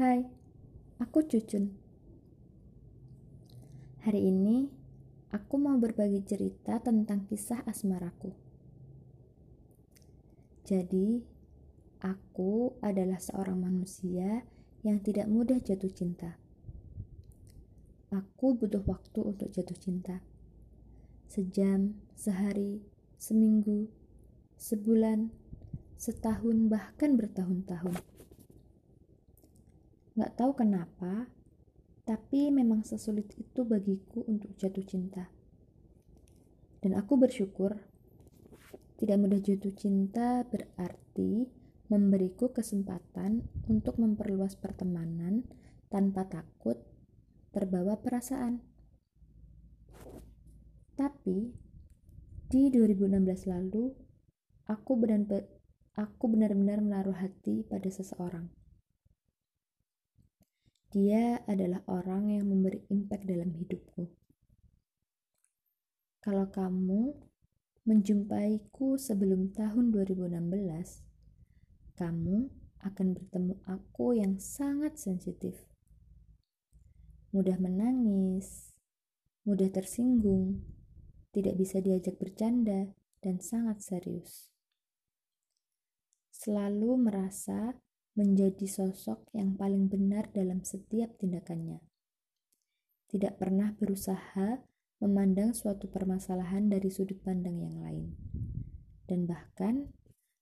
Hai, aku Cucun. Hari ini aku mau berbagi cerita tentang kisah asmaraku. Jadi, aku adalah seorang manusia yang tidak mudah jatuh cinta. Aku butuh waktu untuk jatuh cinta. Sejam, sehari, seminggu, sebulan, setahun, bahkan bertahun-tahun. Gak tahu kenapa, tapi memang sesulit itu bagiku untuk jatuh cinta. Dan aku bersyukur tidak mudah jatuh cinta berarti memberiku kesempatan untuk memperluas pertemanan tanpa takut terbawa perasaan. Tapi di 2016 lalu, aku benar aku benar-benar menaruh hati pada seseorang. Dia adalah orang yang memberi impact dalam hidupku. Kalau kamu menjumpaiku sebelum tahun 2016, kamu akan bertemu aku yang sangat sensitif. Mudah menangis, mudah tersinggung, tidak bisa diajak bercanda, dan sangat serius. Selalu merasa menjadi sosok yang paling benar dalam setiap tindakannya. Tidak pernah berusaha memandang suatu permasalahan dari sudut pandang yang lain, dan bahkan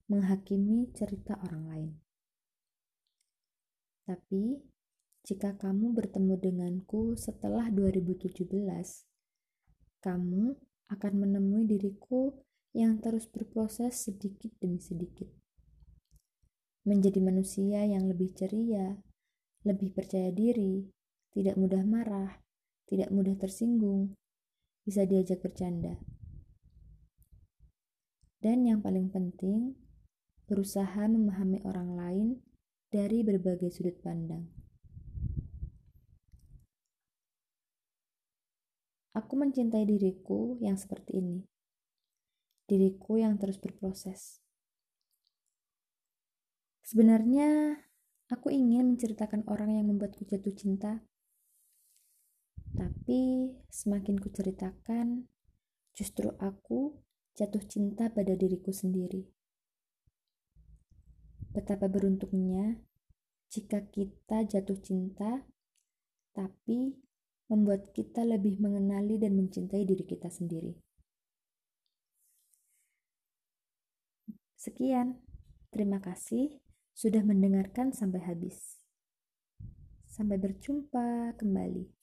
menghakimi cerita orang lain. Tapi, jika kamu bertemu denganku setelah 2017, kamu akan menemui diriku yang terus berproses sedikit demi sedikit menjadi manusia yang lebih ceria, lebih percaya diri, tidak mudah marah, tidak mudah tersinggung, bisa diajak bercanda. Dan yang paling penting, berusaha memahami orang lain dari berbagai sudut pandang. Aku mencintai diriku yang seperti ini. Diriku yang terus berproses. Sebenarnya, aku ingin menceritakan orang yang membuatku jatuh cinta. Tapi, semakin ku ceritakan, justru aku jatuh cinta pada diriku sendiri. Betapa beruntungnya jika kita jatuh cinta, tapi membuat kita lebih mengenali dan mencintai diri kita sendiri. Sekian, terima kasih sudah mendengarkan sampai habis. Sampai berjumpa kembali.